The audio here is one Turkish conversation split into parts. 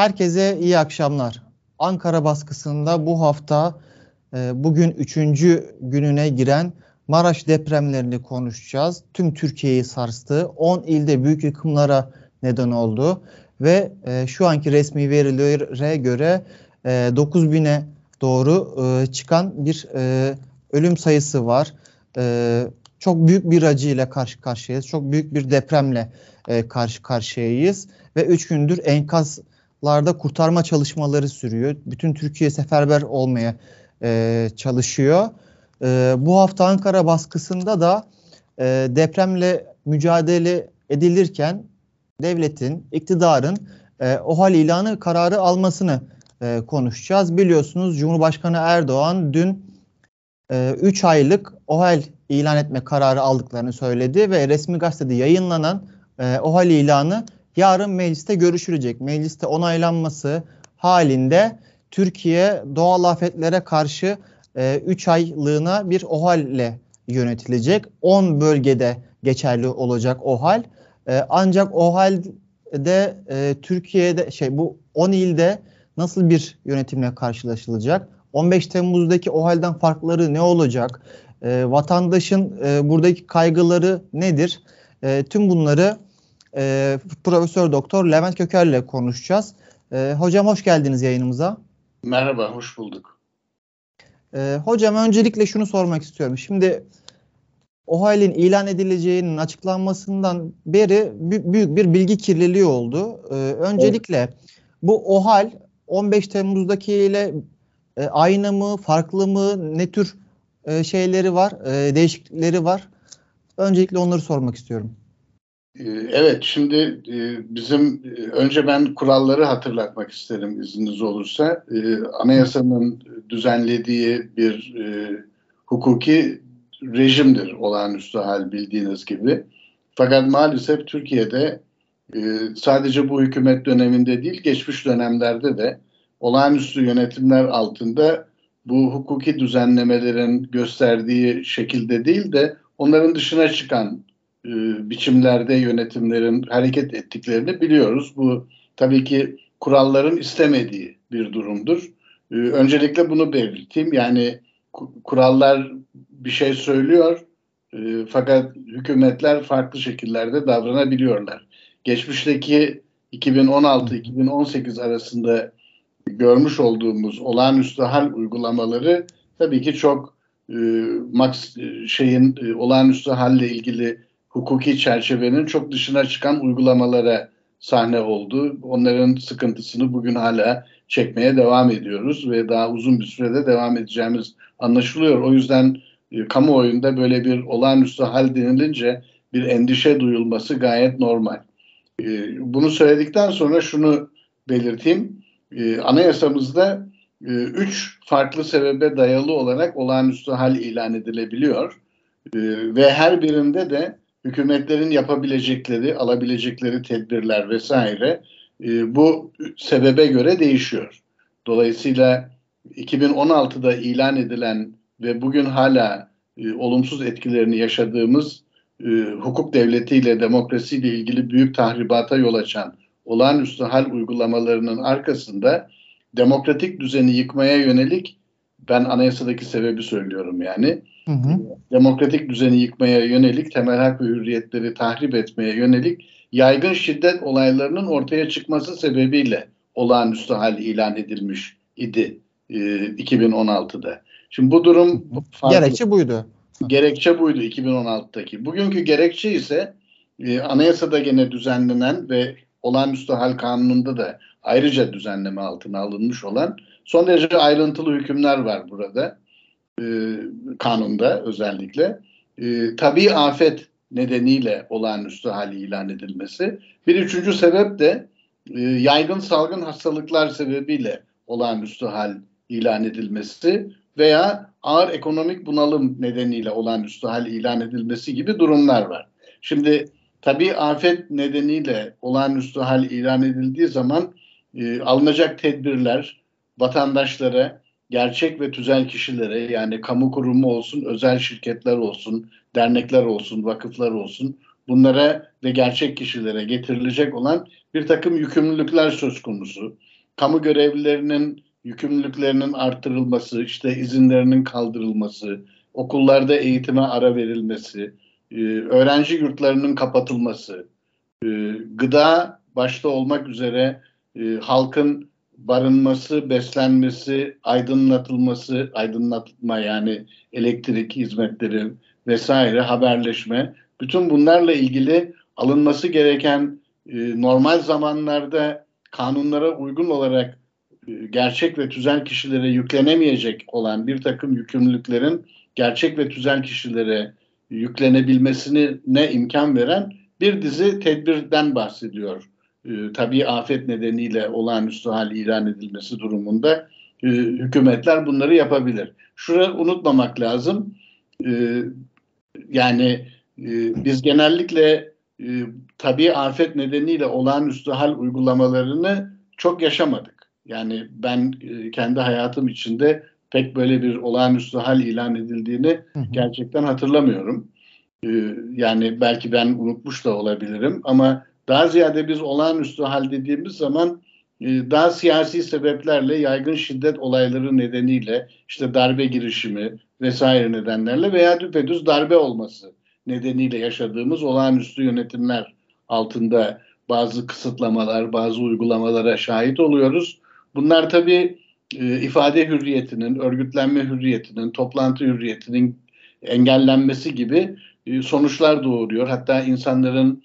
Herkese iyi akşamlar. Ankara baskısında bu hafta e, bugün üçüncü gününe giren Maraş depremlerini konuşacağız. Tüm Türkiye'yi sarstı. 10 ilde büyük yıkımlara neden oldu. Ve e, şu anki resmi verilere göre e, 9000'e doğru e, çıkan bir ölüm sayısı var. Çok büyük bir acıyla karşı karşıyayız. Çok büyük bir depremle karşı karşıyayız. Ve 3 gündür enkazlarda kurtarma çalışmaları sürüyor. Bütün Türkiye seferber olmaya e, çalışıyor. E, bu hafta Ankara baskısında da e, depremle mücadele edilirken devletin, iktidarın e, OHAL ilanı kararı almasını e, konuşacağız. Biliyorsunuz Cumhurbaşkanı Erdoğan dün 3 e, aylık OHAL ilan etme kararı aldıklarını söyledi ve resmi gazetede yayınlanan e, OHAL ilanı yarın mecliste görüşülecek. Mecliste onaylanması halinde Türkiye doğal afetlere karşı 3 e, aylığına bir OHAL ile yönetilecek. 10 bölgede geçerli olacak OHAL. E, ancak OHAL'de e, Türkiye'de şey bu 10 ilde nasıl bir yönetimle karşılaşılacak? 15 Temmuz'daki OHAL'den farkları ne olacak? E, vatandaşın e, buradaki kaygıları nedir? E, tüm bunları e, Profesör Doktor Levent Köker'le konuşacağız. E, hocam hoş geldiniz yayınımıza. Merhaba, hoş bulduk. E, hocam öncelikle şunu sormak istiyorum. Şimdi OHAL'in ilan edileceğinin açıklanmasından beri büyük bir bilgi kirliliği oldu. E, öncelikle evet. bu OHAL 15 Temmuz'daki ile e, aynı mı, farklı mı, ne tür e, şeyleri var, e, değişiklikleri var? Öncelikle onları sormak istiyorum. Ee, evet, şimdi e, bizim e, önce ben kuralları hatırlatmak isterim izniniz olursa. E, anayasanın düzenlediği bir hukuki rejimdir olağanüstü hal bildiğiniz gibi. Fakat maalesef Türkiye'de sadece bu hükümet döneminde değil, geçmiş dönemlerde de olağanüstü yönetimler altında bu hukuki düzenlemelerin gösterdiği şekilde değil de onların dışına çıkan e, biçimlerde yönetimlerin hareket ettiklerini biliyoruz. Bu tabii ki kuralların istemediği bir durumdur. E, öncelikle bunu belirteyim. Yani kurallar bir şey söylüyor e, fakat hükümetler farklı şekillerde davranabiliyorlar. Geçmişteki 2016-2018 arasında görmüş olduğumuz olağanüstü hal uygulamaları tabii ki çok e, max şeyin e, olağanüstü halle ilgili hukuki çerçevenin çok dışına çıkan uygulamalara sahne oldu. Onların sıkıntısını bugün hala çekmeye devam ediyoruz ve daha uzun bir sürede devam edeceğimiz anlaşılıyor. O yüzden e, kamuoyunda böyle bir olağanüstü hal denilince bir endişe duyulması gayet normal. E, bunu söyledikten sonra şunu belirteyim. E, anayasamızda e, üç farklı sebebe dayalı olarak olağanüstü hal ilan edilebiliyor. E, ve her birinde de hükümetlerin yapabilecekleri, alabilecekleri tedbirler vesaire e, bu sebebe göre değişiyor. Dolayısıyla 2016'da ilan edilen ve bugün hala e, olumsuz etkilerini yaşadığımız e, hukuk devletiyle, demokrasiyle ilgili büyük tahribata yol açan olağanüstü hal uygulamalarının arkasında demokratik düzeni yıkmaya yönelik ben anayasadaki sebebi söylüyorum yani. Hı hı. Demokratik düzeni yıkmaya yönelik, temel hak ve hürriyetleri tahrip etmeye yönelik yaygın şiddet olaylarının ortaya çıkması sebebiyle olağanüstü hal ilan edilmiş idi e, 2016'da. Şimdi bu durum farklı. Gerekçe buydu. Gerekçe buydu 2016'daki. Bugünkü gerekçe ise e, anayasada gene düzenlenen ve olağanüstü hal kanununda da ayrıca düzenleme altına alınmış olan son derece ayrıntılı hükümler var burada. E, kanunda özellikle. E, tabii afet nedeniyle olağanüstü hal ilan edilmesi. Bir üçüncü sebep de e, yaygın salgın hastalıklar sebebiyle olağanüstü hal ilan edilmesi veya ağır ekonomik bunalım nedeniyle olağanüstü hal ilan edilmesi gibi durumlar var. Şimdi tabii afet nedeniyle olağanüstü hal ilan edildiği zaman e, alınacak tedbirler vatandaşlara, gerçek ve tüzel kişilere yani kamu kurumu olsun, özel şirketler olsun, dernekler olsun, vakıflar olsun bunlara ve gerçek kişilere getirilecek olan bir takım yükümlülükler söz konusu. Kamu görevlilerinin yükümlülüklerinin artırılması, işte izinlerinin kaldırılması, okullarda eğitime ara verilmesi, e, öğrenci yurtlarının kapatılması, e, gıda başta olmak üzere e, halkın barınması, beslenmesi, aydınlatılması, aydınlatma yani elektrik hizmetleri vesaire, haberleşme, bütün bunlarla ilgili alınması gereken normal zamanlarda kanunlara uygun olarak gerçek ve tüzel kişilere yüklenemeyecek olan bir takım yükümlülüklerin gerçek ve tüzel kişilere yüklenebilmesine ne imkan veren bir dizi tedbirden bahsediyor. E, tabii afet nedeniyle olağanüstü hal ilan edilmesi durumunda e, hükümetler bunları yapabilir. Şurayı unutmamak lazım. E, yani e, biz genellikle e, tabii afet nedeniyle olağanüstü hal uygulamalarını çok yaşamadık. Yani ben e, kendi hayatım içinde pek böyle bir olağanüstü hal ilan edildiğini hı hı. gerçekten hatırlamıyorum. Yani belki ben unutmuş da olabilirim ama daha ziyade biz olağanüstü hal dediğimiz zaman e, daha siyasi sebeplerle yaygın şiddet olayları nedeniyle işte darbe girişimi vesaire nedenlerle veya düpedüz darbe olması nedeniyle yaşadığımız olağanüstü yönetimler altında bazı kısıtlamalar, bazı uygulamalara şahit oluyoruz. Bunlar tabii e, ifade hürriyetinin, örgütlenme hürriyetinin, toplantı hürriyetinin engellenmesi gibi e, sonuçlar doğuruyor. Hatta insanların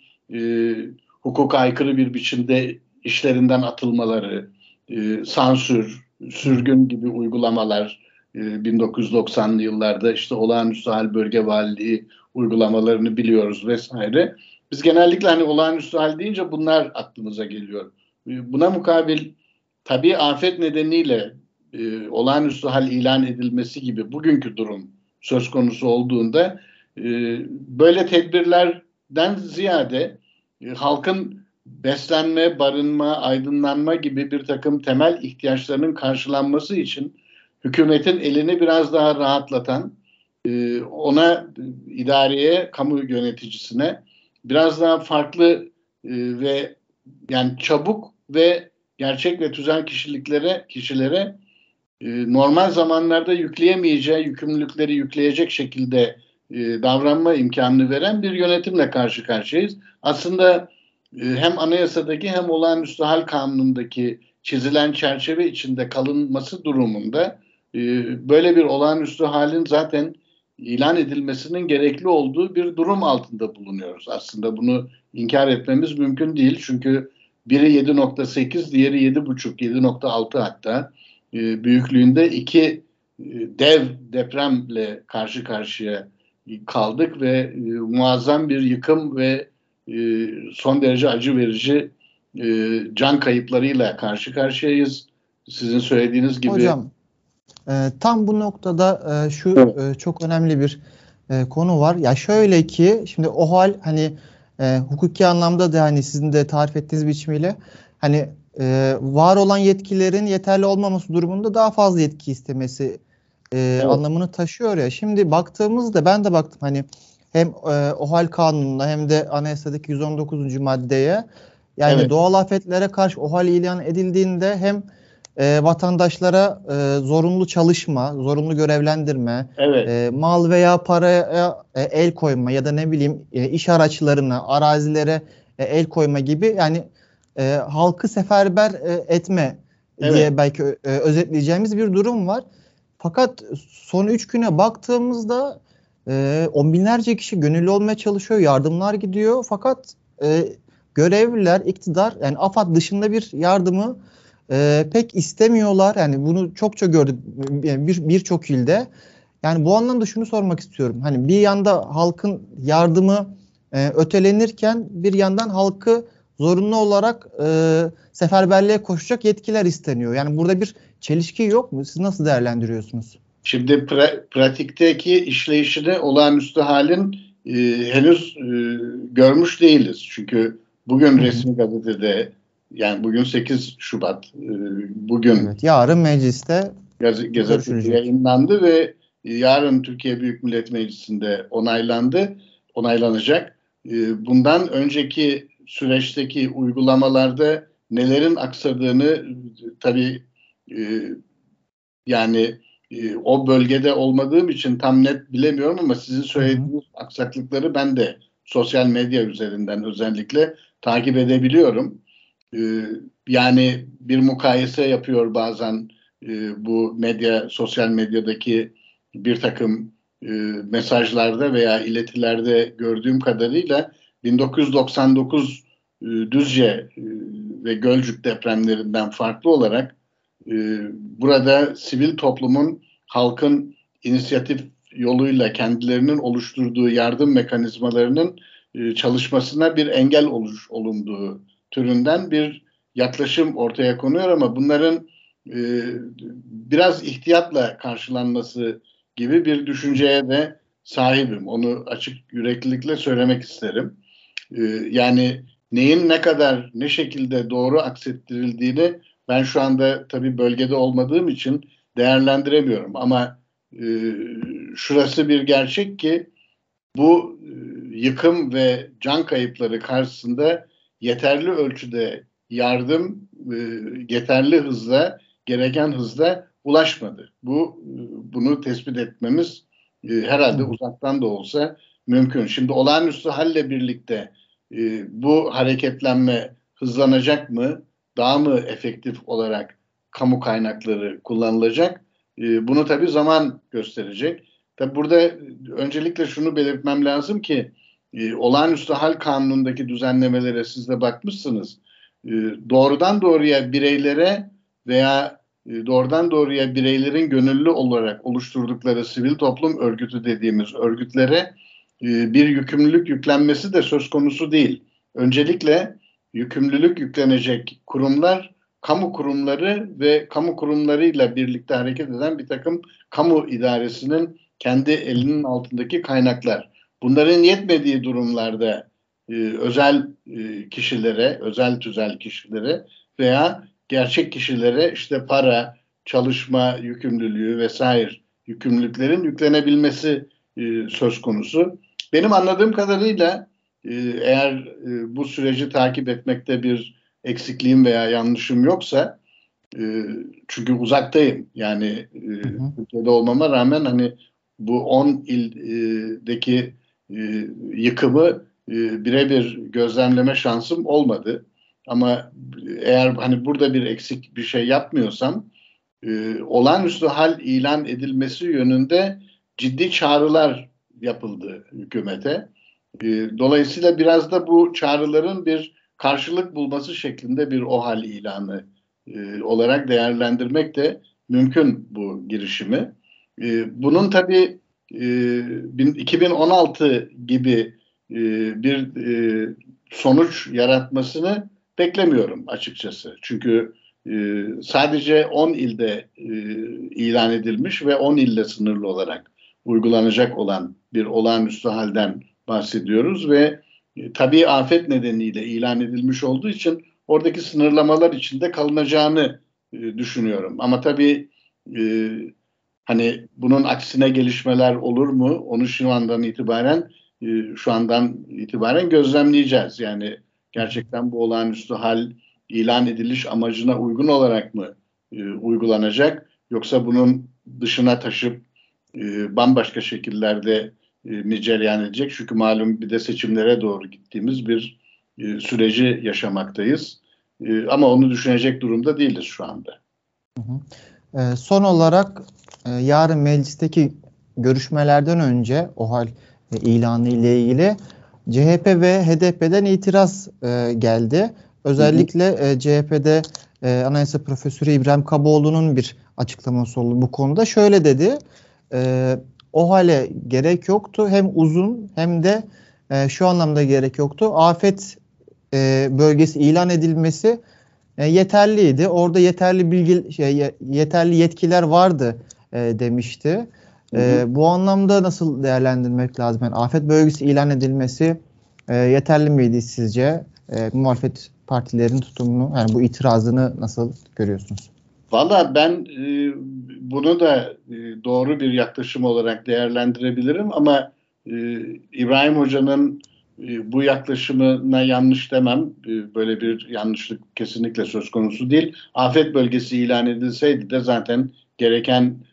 hukuka aykırı bir biçimde işlerinden atılmaları, e, sansür, sürgün gibi uygulamalar e, 1990'lı yıllarda işte olağanüstü hal bölge valiliği uygulamalarını biliyoruz vesaire. Biz genellikle hani olağanüstü hal deyince bunlar aklımıza geliyor. E, buna mukabil tabii afet nedeniyle e, olağanüstü hal ilan edilmesi gibi bugünkü durum söz konusu olduğunda e, böyle tedbirlerden ziyade halkın beslenme, barınma, aydınlanma gibi bir takım temel ihtiyaçlarının karşılanması için hükümetin elini biraz daha rahatlatan, e, ona idareye, kamu yöneticisine biraz daha farklı e, ve yani çabuk ve gerçek ve tüzel kişiliklere kişilere e, normal zamanlarda yükleyemeyeceği yükümlülükleri yükleyecek şekilde e, davranma imkanını veren bir yönetimle karşı karşıyayız. Aslında e, hem anayasadaki hem olağanüstü hal kanunundaki çizilen çerçeve içinde kalınması durumunda e, böyle bir olağanüstü halin zaten ilan edilmesinin gerekli olduğu bir durum altında bulunuyoruz. Aslında bunu inkar etmemiz mümkün değil. Çünkü biri 7.8, diğeri 7.5, 7.6 hatta büyüklüğünde iki dev depremle karşı karşıya kaldık ve e, muazzam bir yıkım ve e, son derece acı verici e, can kayıplarıyla karşı karşıyayız. Sizin söylediğiniz gibi. Hocam e, tam bu noktada e, şu evet. e, çok önemli bir e, konu var. Ya şöyle ki şimdi o hal hani e, hukuki anlamda da hani sizin de tarif ettiğiniz biçimiyle hani e, var olan yetkilerin yeterli olmaması durumunda daha fazla yetki istemesi e, evet. anlamını taşıyor ya. Şimdi baktığımızda ben de baktım hani hem e, OHAL kanununa hem de anayasadaki 119. maddeye yani evet. doğal afetlere karşı OHAL ilan edildiğinde hem e, vatandaşlara e, zorunlu çalışma, zorunlu görevlendirme, evet. e, mal veya paraya e, el koyma ya da ne bileyim e, iş araçlarına, arazilere e, el koyma gibi yani e, halkı seferber e, etme evet. diye belki e, özetleyeceğimiz bir durum var. Fakat son üç güne baktığımızda e, on binlerce kişi gönüllü olmaya çalışıyor, yardımlar gidiyor. Fakat e, görevliler, iktidar yani AFAD dışında bir yardımı e, pek istemiyorlar. Yani bunu çokça gördük yani bir birçok ilde. Yani bu anlamda şunu sormak istiyorum. Hani bir yanda halkın yardımı e, ötelenirken bir yandan halkı zorunlu olarak e, seferberliğe koşacak yetkiler isteniyor. Yani burada bir çelişki yok mu? Siz nasıl değerlendiriyorsunuz? Şimdi pra- pratikteki işleyişini olağanüstü halin e, henüz e, görmüş değiliz. Çünkü bugün resmi gazetede yani bugün 8 Şubat e, bugün evet, yarın mecliste gaz- gazetede yayınlandı ve yarın Türkiye Büyük Millet Meclisi'nde onaylandı, onaylanacak. e, bundan önceki süreçteki uygulamalarda nelerin aksadığını tabii e, yani e, o bölgede olmadığım için tam net bilemiyorum ama sizin söylediğiniz aksaklıkları ben de sosyal medya üzerinden özellikle takip edebiliyorum. E, yani bir mukayese yapıyor bazen e, bu medya, sosyal medyadaki bir takım e, mesajlarda veya iletilerde gördüğüm kadarıyla 1999 e, Düzce e, ve Gölcük depremlerinden farklı olarak e, burada sivil toplumun halkın inisiyatif yoluyla kendilerinin oluşturduğu yardım mekanizmalarının çalışmasına bir engel oluş, olunduğu türünden bir yaklaşım ortaya konuyor ama bunların biraz ihtiyatla karşılanması gibi bir düşünceye de sahibim. Onu açık yüreklilikle söylemek isterim. E, yani neyin ne kadar ne şekilde doğru aksettirildiğini ben şu anda tabii bölgede olmadığım için değerlendiremiyorum ama e, şurası bir gerçek ki bu e, yıkım ve can kayıpları karşısında yeterli ölçüde yardım e, yeterli hızla gereken hızla ulaşmadı. Bu e, bunu tespit etmemiz e, herhalde uzaktan da olsa mümkün. Şimdi olağanüstü halle birlikte e, bu hareketlenme hızlanacak mı? Daha mı efektif olarak kamu kaynakları kullanılacak? E, bunu tabii zaman gösterecek. Tabii burada öncelikle şunu belirtmem lazım ki e, olağanüstü hal kanunundaki düzenlemelere siz de bakmışsınız. E, doğrudan doğruya bireylere veya doğrudan doğruya bireylerin gönüllü olarak oluşturdukları sivil toplum örgütü dediğimiz örgütlere e, bir yükümlülük yüklenmesi de söz konusu değil. Öncelikle yükümlülük yüklenecek kurumlar kamu kurumları ve kamu kurumlarıyla birlikte hareket eden bir takım kamu idaresinin kendi elinin altındaki kaynaklar. Bunların yetmediği durumlarda e, özel e, kişilere, özel tüzel kişilere veya gerçek kişilere işte para, çalışma yükümlülüğü vesaire yükümlülüklerin yüklenebilmesi e, söz konusu. Benim anladığım kadarıyla e, eğer e, bu süreci takip etmekte bir eksikliğim veya yanlışım yoksa e, çünkü uzaktayım yani e, Türkiye'de olmama rağmen hani bu 10 ildeki e, yıkımı e, birebir gözlemleme şansım olmadı. Ama eğer hani burada bir eksik bir şey yapmıyorsam e, olağanüstü hal ilan edilmesi yönünde ciddi çağrılar yapıldı hükümete. E, dolayısıyla biraz da bu çağrıların bir karşılık bulması şeklinde bir OHAL ilanı e, olarak değerlendirmek de mümkün bu girişimi. E, bunun tabii e, 2016 gibi e, bir e, sonuç yaratmasını beklemiyorum açıkçası. Çünkü e, sadece 10 ilde e, ilan edilmiş ve 10 ilde sınırlı olarak uygulanacak olan bir olağanüstü halden bahsediyoruz ve e, tabii afet nedeniyle ilan edilmiş olduğu için oradaki sınırlamalar içinde kalınacağını e, düşünüyorum. Ama tabii e, hani bunun aksine gelişmeler olur mu? Onu şu andan itibaren e, şu andan itibaren gözlemleyeceğiz. Yani gerçekten bu olağanüstü hal ilan ediliş amacına uygun olarak mı e, uygulanacak? Yoksa bunun dışına taşıp e, bambaşka şekillerde e, mi cereyan edecek? Çünkü malum bir de seçimlere doğru gittiğimiz bir e, süreci yaşamaktayız. E, ama onu düşünecek durumda değiliz şu anda. Hı hı. E, son olarak e, yarın meclisteki görüşmelerden önce o hal e, ilanı ile ilgili CHP ve HDP'den itiraz e, geldi. Özellikle e, CHP'de e, Anayasa Profesörü İbrahim Kaboğlu'nun bir açıklaması oldu bu konuda. Şöyle dedi. E, o hale gerek yoktu. Hem uzun hem de e, şu anlamda gerek yoktu. Afet e, bölgesi ilan edilmesi e, yeterliydi. Orada yeterli bilgi şey, yeterli yetkiler vardı e, demişti. E, bu anlamda nasıl değerlendirmek lazım? Yani afet bölgesi ilan edilmesi e, yeterli miydi sizce? E, muhalefet partilerin tutumunu, yani bu itirazını nasıl görüyorsunuz? Valla ben e, bunu da e, doğru bir yaklaşım olarak değerlendirebilirim ama e, İbrahim Hoca'nın e, bu yaklaşımına yanlış demem. E, böyle bir yanlışlık kesinlikle söz konusu değil. Afet bölgesi ilan edilseydi de zaten gerekenlerin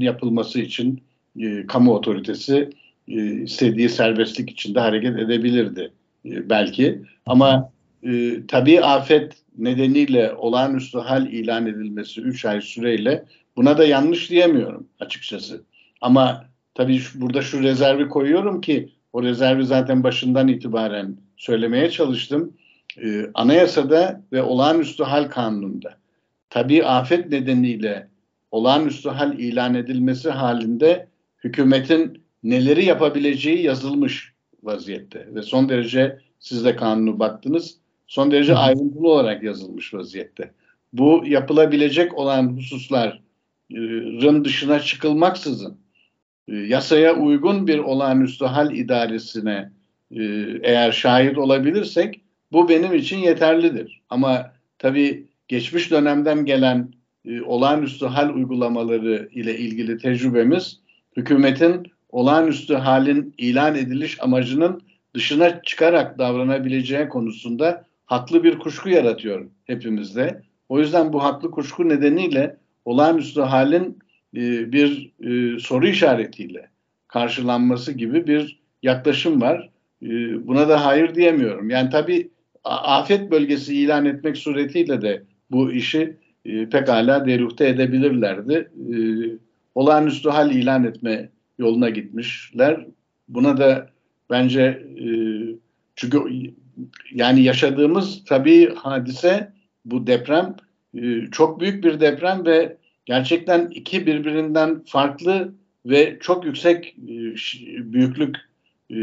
yapılması için e, kamu otoritesi istediği serbestlik içinde hareket edebilirdi belki. Ama tabii afet nedeniyle olağanüstü hal ilan edilmesi 3 ay süreyle buna da yanlış diyemiyorum açıkçası. Ama tabii burada şu rezervi koyuyorum ki o rezervi zaten başından itibaren söylemeye çalıştım. Ee, anayasada ve olağanüstü hal kanununda tabi afet nedeniyle olağanüstü hal ilan edilmesi halinde hükümetin neleri yapabileceği yazılmış vaziyette ve son derece siz de kanunu baktınız son derece ayrıntılı olarak yazılmış vaziyette. Bu yapılabilecek olan hususların dışına çıkılmaksızın e, yasaya uygun bir olağanüstü hal idaresine e, eğer şahit olabilirsek bu benim için yeterlidir. Ama tabii geçmiş dönemden gelen e, olağanüstü hal uygulamaları ile ilgili tecrübemiz hükümetin olağanüstü halin ilan ediliş amacının dışına çıkarak davranabileceği konusunda haklı bir kuşku yaratıyor hepimizde. O yüzden bu haklı kuşku nedeniyle olağanüstü halin e, bir e, soru işaretiyle karşılanması gibi bir yaklaşım var. E, buna da hayır diyemiyorum. Yani tabii afet bölgesi ilan etmek suretiyle de bu işi pekala deruhte edebilirlerdi. Olağanüstü hal ilan etme yoluna gitmişler. Buna da bence çünkü yani yaşadığımız tabii hadise bu deprem çok büyük bir deprem ve gerçekten iki birbirinden farklı ve çok yüksek e, büyüklük e,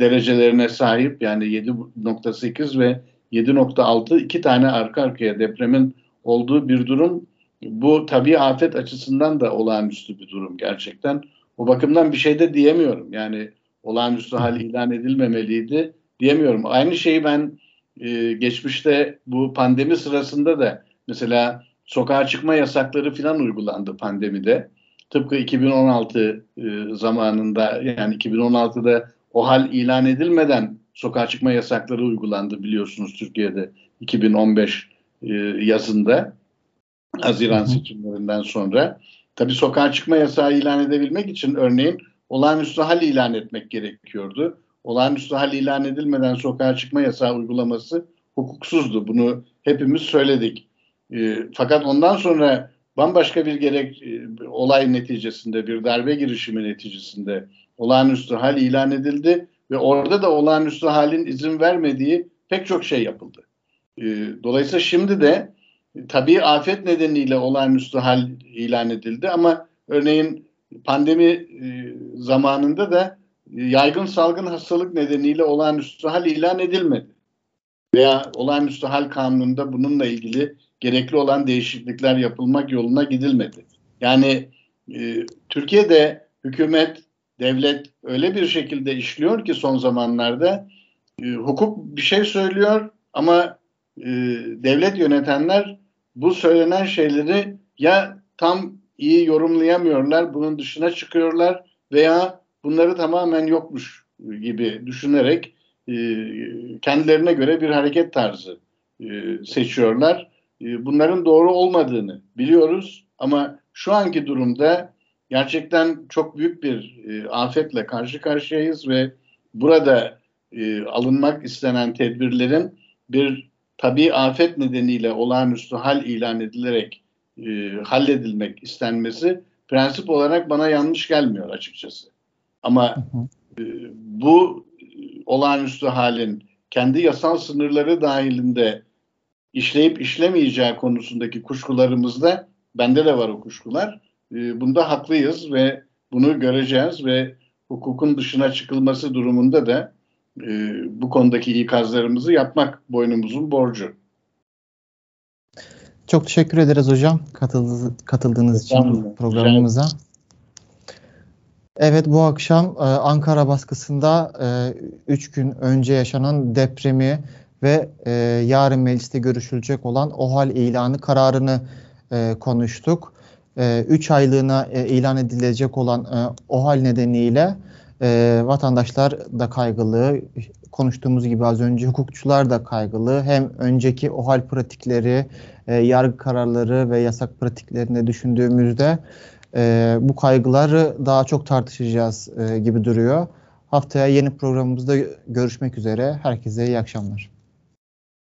derecelerine sahip yani 7.8 ve 7.6 iki tane arka arkaya depremin olduğu bir durum. Bu tabii afet açısından da olağanüstü bir durum gerçekten. O bakımdan bir şey de diyemiyorum. Yani olağanüstü hal ilan edilmemeliydi diyemiyorum. Aynı şeyi ben e, geçmişte bu pandemi sırasında da mesela sokağa çıkma yasakları falan uygulandı pandemide. Tıpkı 2016 e, zamanında yani 2016'da o hal ilan edilmeden sokağa çıkma yasakları uygulandı biliyorsunuz Türkiye'de 2015 e, yazında Haziran seçimlerinden sonra. Tabii sokağa çıkma yasağı ilan edebilmek için örneğin olağanüstü hal ilan etmek gerekiyordu. Olağanüstü hal ilan edilmeden sokağa çıkma yasağı uygulaması hukuksuzdu. Bunu hepimiz söyledik. E, fakat ondan sonra bambaşka bir gerek e, olay neticesinde bir darbe girişimi neticesinde olağanüstü hal ilan edildi ve orada da olağanüstü halin izin vermediği pek çok şey yapıldı. E, dolayısıyla şimdi de tabii afet nedeniyle olağanüstü hal ilan edildi ama örneğin pandemi e, zamanında da yaygın salgın hastalık nedeniyle olağanüstü hal ilan edilmedi. Veya olağanüstü hal kanununda bununla ilgili gerekli olan değişiklikler yapılmak yoluna gidilmedi. Yani e, Türkiye'de hükümet, devlet öyle bir şekilde işliyor ki son zamanlarda e, hukuk bir şey söylüyor ama e, devlet yönetenler bu söylenen şeyleri ya tam iyi yorumlayamıyorlar, bunun dışına çıkıyorlar veya bunları tamamen yokmuş gibi düşünerek e, kendilerine göre bir hareket tarzı e, seçiyorlar. Bunların doğru olmadığını biliyoruz ama şu anki durumda gerçekten çok büyük bir afetle karşı karşıyayız ve burada alınmak istenen tedbirlerin bir tabi afet nedeniyle olağanüstü hal ilan edilerek e, halledilmek istenmesi prensip olarak bana yanlış gelmiyor açıkçası. Ama e, bu olağanüstü halin kendi yasal sınırları dahilinde işleyip işlemeyeceği konusundaki kuşkularımızda bende de var o kuşkular. E, bunda haklıyız ve bunu göreceğiz ve hukukun dışına çıkılması durumunda da e, bu konudaki ikazlarımızı yapmak boynumuzun borcu. Çok teşekkür ederiz hocam katıldığınız, katıldığınız için programımıza. Evet bu akşam e, Ankara baskısında 3 e, gün önce yaşanan depremi ve e, yarın mecliste görüşülecek olan OHAL ilanı kararını e, konuştuk. 3 e, aylığına e, ilan edilecek olan e, OHAL nedeniyle E, vatandaşlar da kaygılı. Konuştuğumuz gibi az önce hukukçular da kaygılı. Hem önceki OHAL pratikleri, e, yargı kararları ve yasak pratiklerini düşündüğümüzde e, bu kaygıları daha çok tartışacağız e, gibi duruyor. Haftaya yeni programımızda görüşmek üzere. Herkese iyi akşamlar.